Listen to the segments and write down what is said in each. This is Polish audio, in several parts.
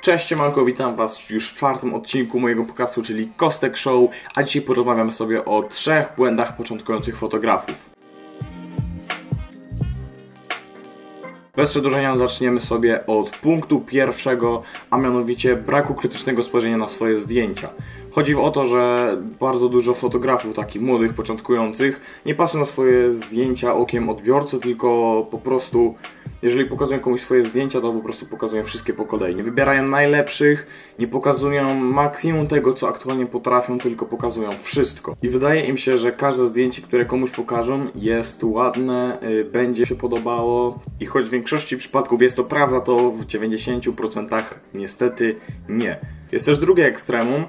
Cześć, siemanko, witam was już w czwartym odcinku mojego podcastu, czyli Kostek Show, a dzisiaj porozmawiamy sobie o trzech błędach początkujących fotografów. Bez przedłużenia zaczniemy sobie od punktu pierwszego, a mianowicie braku krytycznego spojrzenia na swoje zdjęcia. Chodzi o to, że bardzo dużo fotografów, takich młodych, początkujących, nie patrzy na swoje zdjęcia okiem odbiorcy, tylko po prostu, jeżeli pokazują komuś swoje zdjęcia, to po prostu pokazują wszystkie po kolei. Nie wybierają najlepszych, nie pokazują maksimum tego, co aktualnie potrafią, tylko pokazują wszystko. I wydaje im się, że każde zdjęcie, które komuś pokażą, jest ładne, yy, będzie się podobało. I choć w większości przypadków jest to prawda, to w 90% niestety nie. Jest też drugie ekstremum,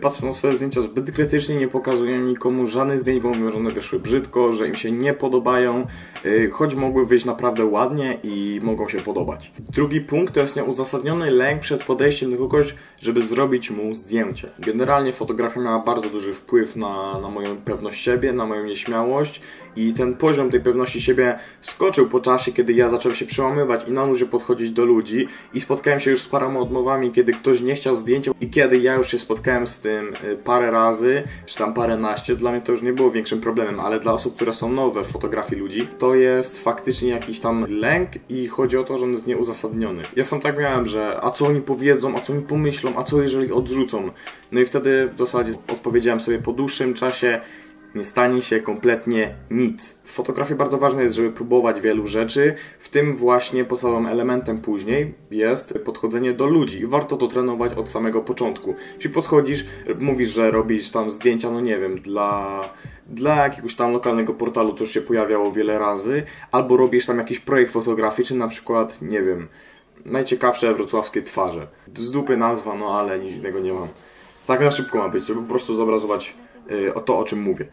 patrzą na swoje zdjęcia zbyt krytycznie, nie pokazują nikomu żadnych zdjęć, bo mówią, że one wyszły brzydko, że im się nie podobają, y, choć mogły wyjść naprawdę ładnie i mogą się podobać. Drugi punkt to jest nieuzasadniony lęk przed podejściem do kogoś, żeby zrobić mu zdjęcie. Generalnie fotografia miała bardzo duży wpływ na, na moją pewność siebie, na moją nieśmiałość i ten poziom tej pewności siebie skoczył po czasie, kiedy ja zacząłem się przełamywać i na luzie podchodzić do ludzi i spotkałem się już z paroma odmowami, kiedy ktoś nie chciał zdjęcia i kiedy ja już się spotkałem z tym y, parę razy, czy tam parę naście, dla mnie to już nie było większym problemem, ale dla osób, które są nowe w fotografii ludzi, to jest faktycznie jakiś tam lęk i chodzi o to, że on jest nieuzasadniony. Ja sam tak miałem, że a co oni powiedzą, a co oni pomyślą, a co jeżeli odrzucą. No i wtedy w zasadzie odpowiedziałem sobie po dłuższym czasie, nie stanie się kompletnie nic. W fotografii bardzo ważne jest, żeby próbować wielu rzeczy, w tym właśnie podstawowym elementem później jest podchodzenie do ludzi warto to trenować od samego początku. Czyli podchodzisz, mówisz, że robisz tam zdjęcia, no nie wiem, dla dla jakiegoś tam lokalnego portalu, co już się pojawiało wiele razy, albo robisz tam jakiś projekt fotograficzny, na przykład, nie wiem, najciekawsze wrocławskie twarze. Z dupy nazwa, no ale nic innego nie mam. Tak na szybko ma być, żeby po prostu zobrazować o to, o czym mówię.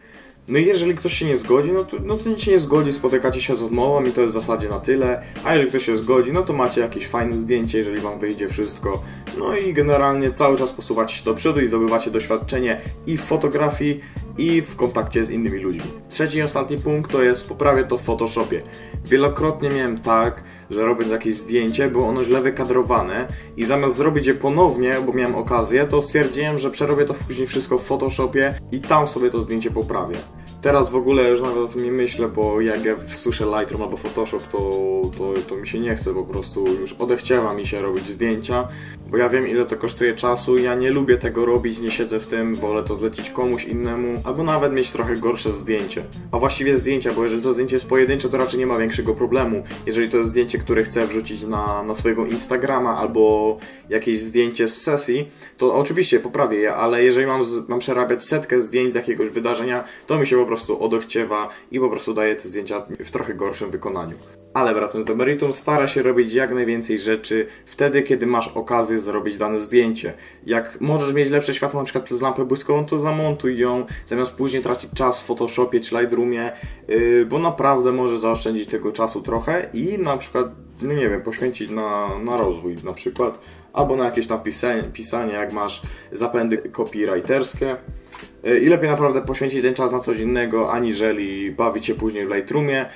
No i jeżeli ktoś się nie zgodzi, no to, no to nic się nie zgodzi, spotykacie się z odmową i to jest w zasadzie na tyle. A jeżeli ktoś się zgodzi, no to macie jakieś fajne zdjęcie, jeżeli wam wyjdzie wszystko. No i generalnie cały czas posuwacie się do przodu i zdobywacie doświadczenie i w fotografii, i w kontakcie z innymi ludźmi. Trzeci i ostatni punkt to jest poprawię to w Photoshopie. Wielokrotnie miałem tak, że robiąc jakieś zdjęcie, było ono źle wykadrowane i zamiast zrobić je ponownie, bo miałem okazję, to stwierdziłem, że przerobię to później wszystko w Photoshopie i tam sobie to zdjęcie poprawię. Teraz w ogóle już nawet o tym nie myślę, bo jak ja słyszę Lightroom albo Photoshop, to, to, to mi się nie chce po prostu, już odechciewa mi się robić zdjęcia, bo ja wiem ile to kosztuje czasu, ja nie lubię tego robić, nie siedzę w tym, wolę to zlecić komuś innemu, albo nawet mieć trochę gorsze zdjęcie. A właściwie zdjęcia, bo jeżeli to zdjęcie jest pojedyncze, to raczej nie ma większego problemu. Jeżeli to jest zdjęcie, które chcę wrzucić na, na swojego Instagrama albo jakieś zdjęcie z sesji, to oczywiście poprawię je, ale jeżeli mam, mam przerabiać setkę zdjęć z jakiegoś wydarzenia, to mi się po prostu odochciewa i po prostu daję te zdjęcia w trochę gorszym wykonaniu. Ale wracając do meritum, stara się robić jak najwięcej rzeczy wtedy, kiedy masz okazję zrobić dane zdjęcie. Jak możesz mieć lepsze światło, na przykład przez lampę błyskową, to zamontuj ją, zamiast później tracić czas w Photoshopie czy Lightroomie, yy, bo naprawdę możesz zaoszczędzić tego czasu trochę i na przykład, no nie wiem, poświęcić na, na rozwój na przykład, albo na jakieś tam pisanie, pisanie jak masz zapędy copywriterskie. E, I lepiej naprawdę poświęcić ten czas na coś innego, aniżeli bawić się później w Lightroomie e,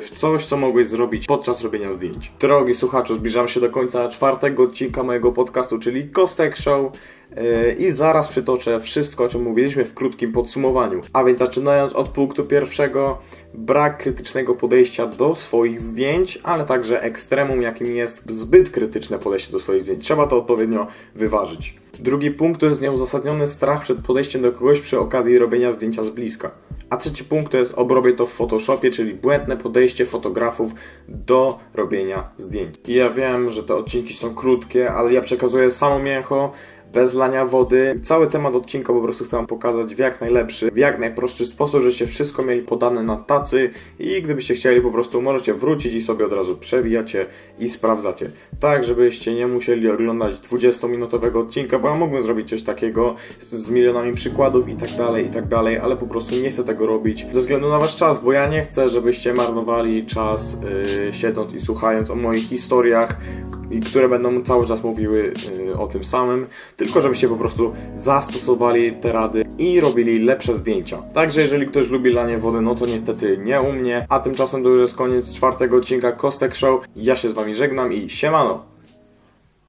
w coś, co mogłeś zrobić podczas robienia zdjęć. Drogi słuchaczu, zbliżam się do końca czwartego odcinka mojego podcastu, czyli Kostek Show e, i zaraz przytoczę wszystko, o czym mówiliśmy w krótkim podsumowaniu. A więc zaczynając od punktu pierwszego, brak krytycznego podejścia do swoich zdjęć, ale także ekstremum, jakim jest zbyt krytyczne podejście do swoich zdjęć. Trzeba to odpowiednio wyważyć. Drugi punkt to jest nieuzasadniony strach przed podejściem do kogoś przy okazji robienia zdjęcia z bliska. A trzeci punkt to jest obrobię to w Photoshopie, czyli błędne podejście fotografów do robienia zdjęć. I ja wiem, że te odcinki są krótkie, ale ja przekazuję samo mięcho, bez lania wody. Cały temat odcinka po prostu chcę Wam pokazać w jak najlepszy, w jak najprostszy sposób, żebyście wszystko mieli podane na tacy i gdybyście chcieli po prostu możecie wrócić i sobie od razu przewijacie i sprawdzacie. Tak, żebyście nie musieli oglądać 20-minutowego odcinka, bo ja mógłbym zrobić coś takiego z milionami przykładów i tak dalej, i tak dalej, ale po prostu nie chcę tego robić ze względu na Wasz czas, bo ja nie chcę, żebyście marnowali czas yy, siedząc i słuchając o moich historiach, i które będą cały czas mówiły yy, o tym samym, tylko żebyście po prostu zastosowali te rady i robili lepsze zdjęcia. Także jeżeli ktoś lubi lanie wody, no to niestety nie u mnie, a tymczasem to już jest koniec czwartego odcinka Kostek Show. Ja się z Wami żegnam i siemano!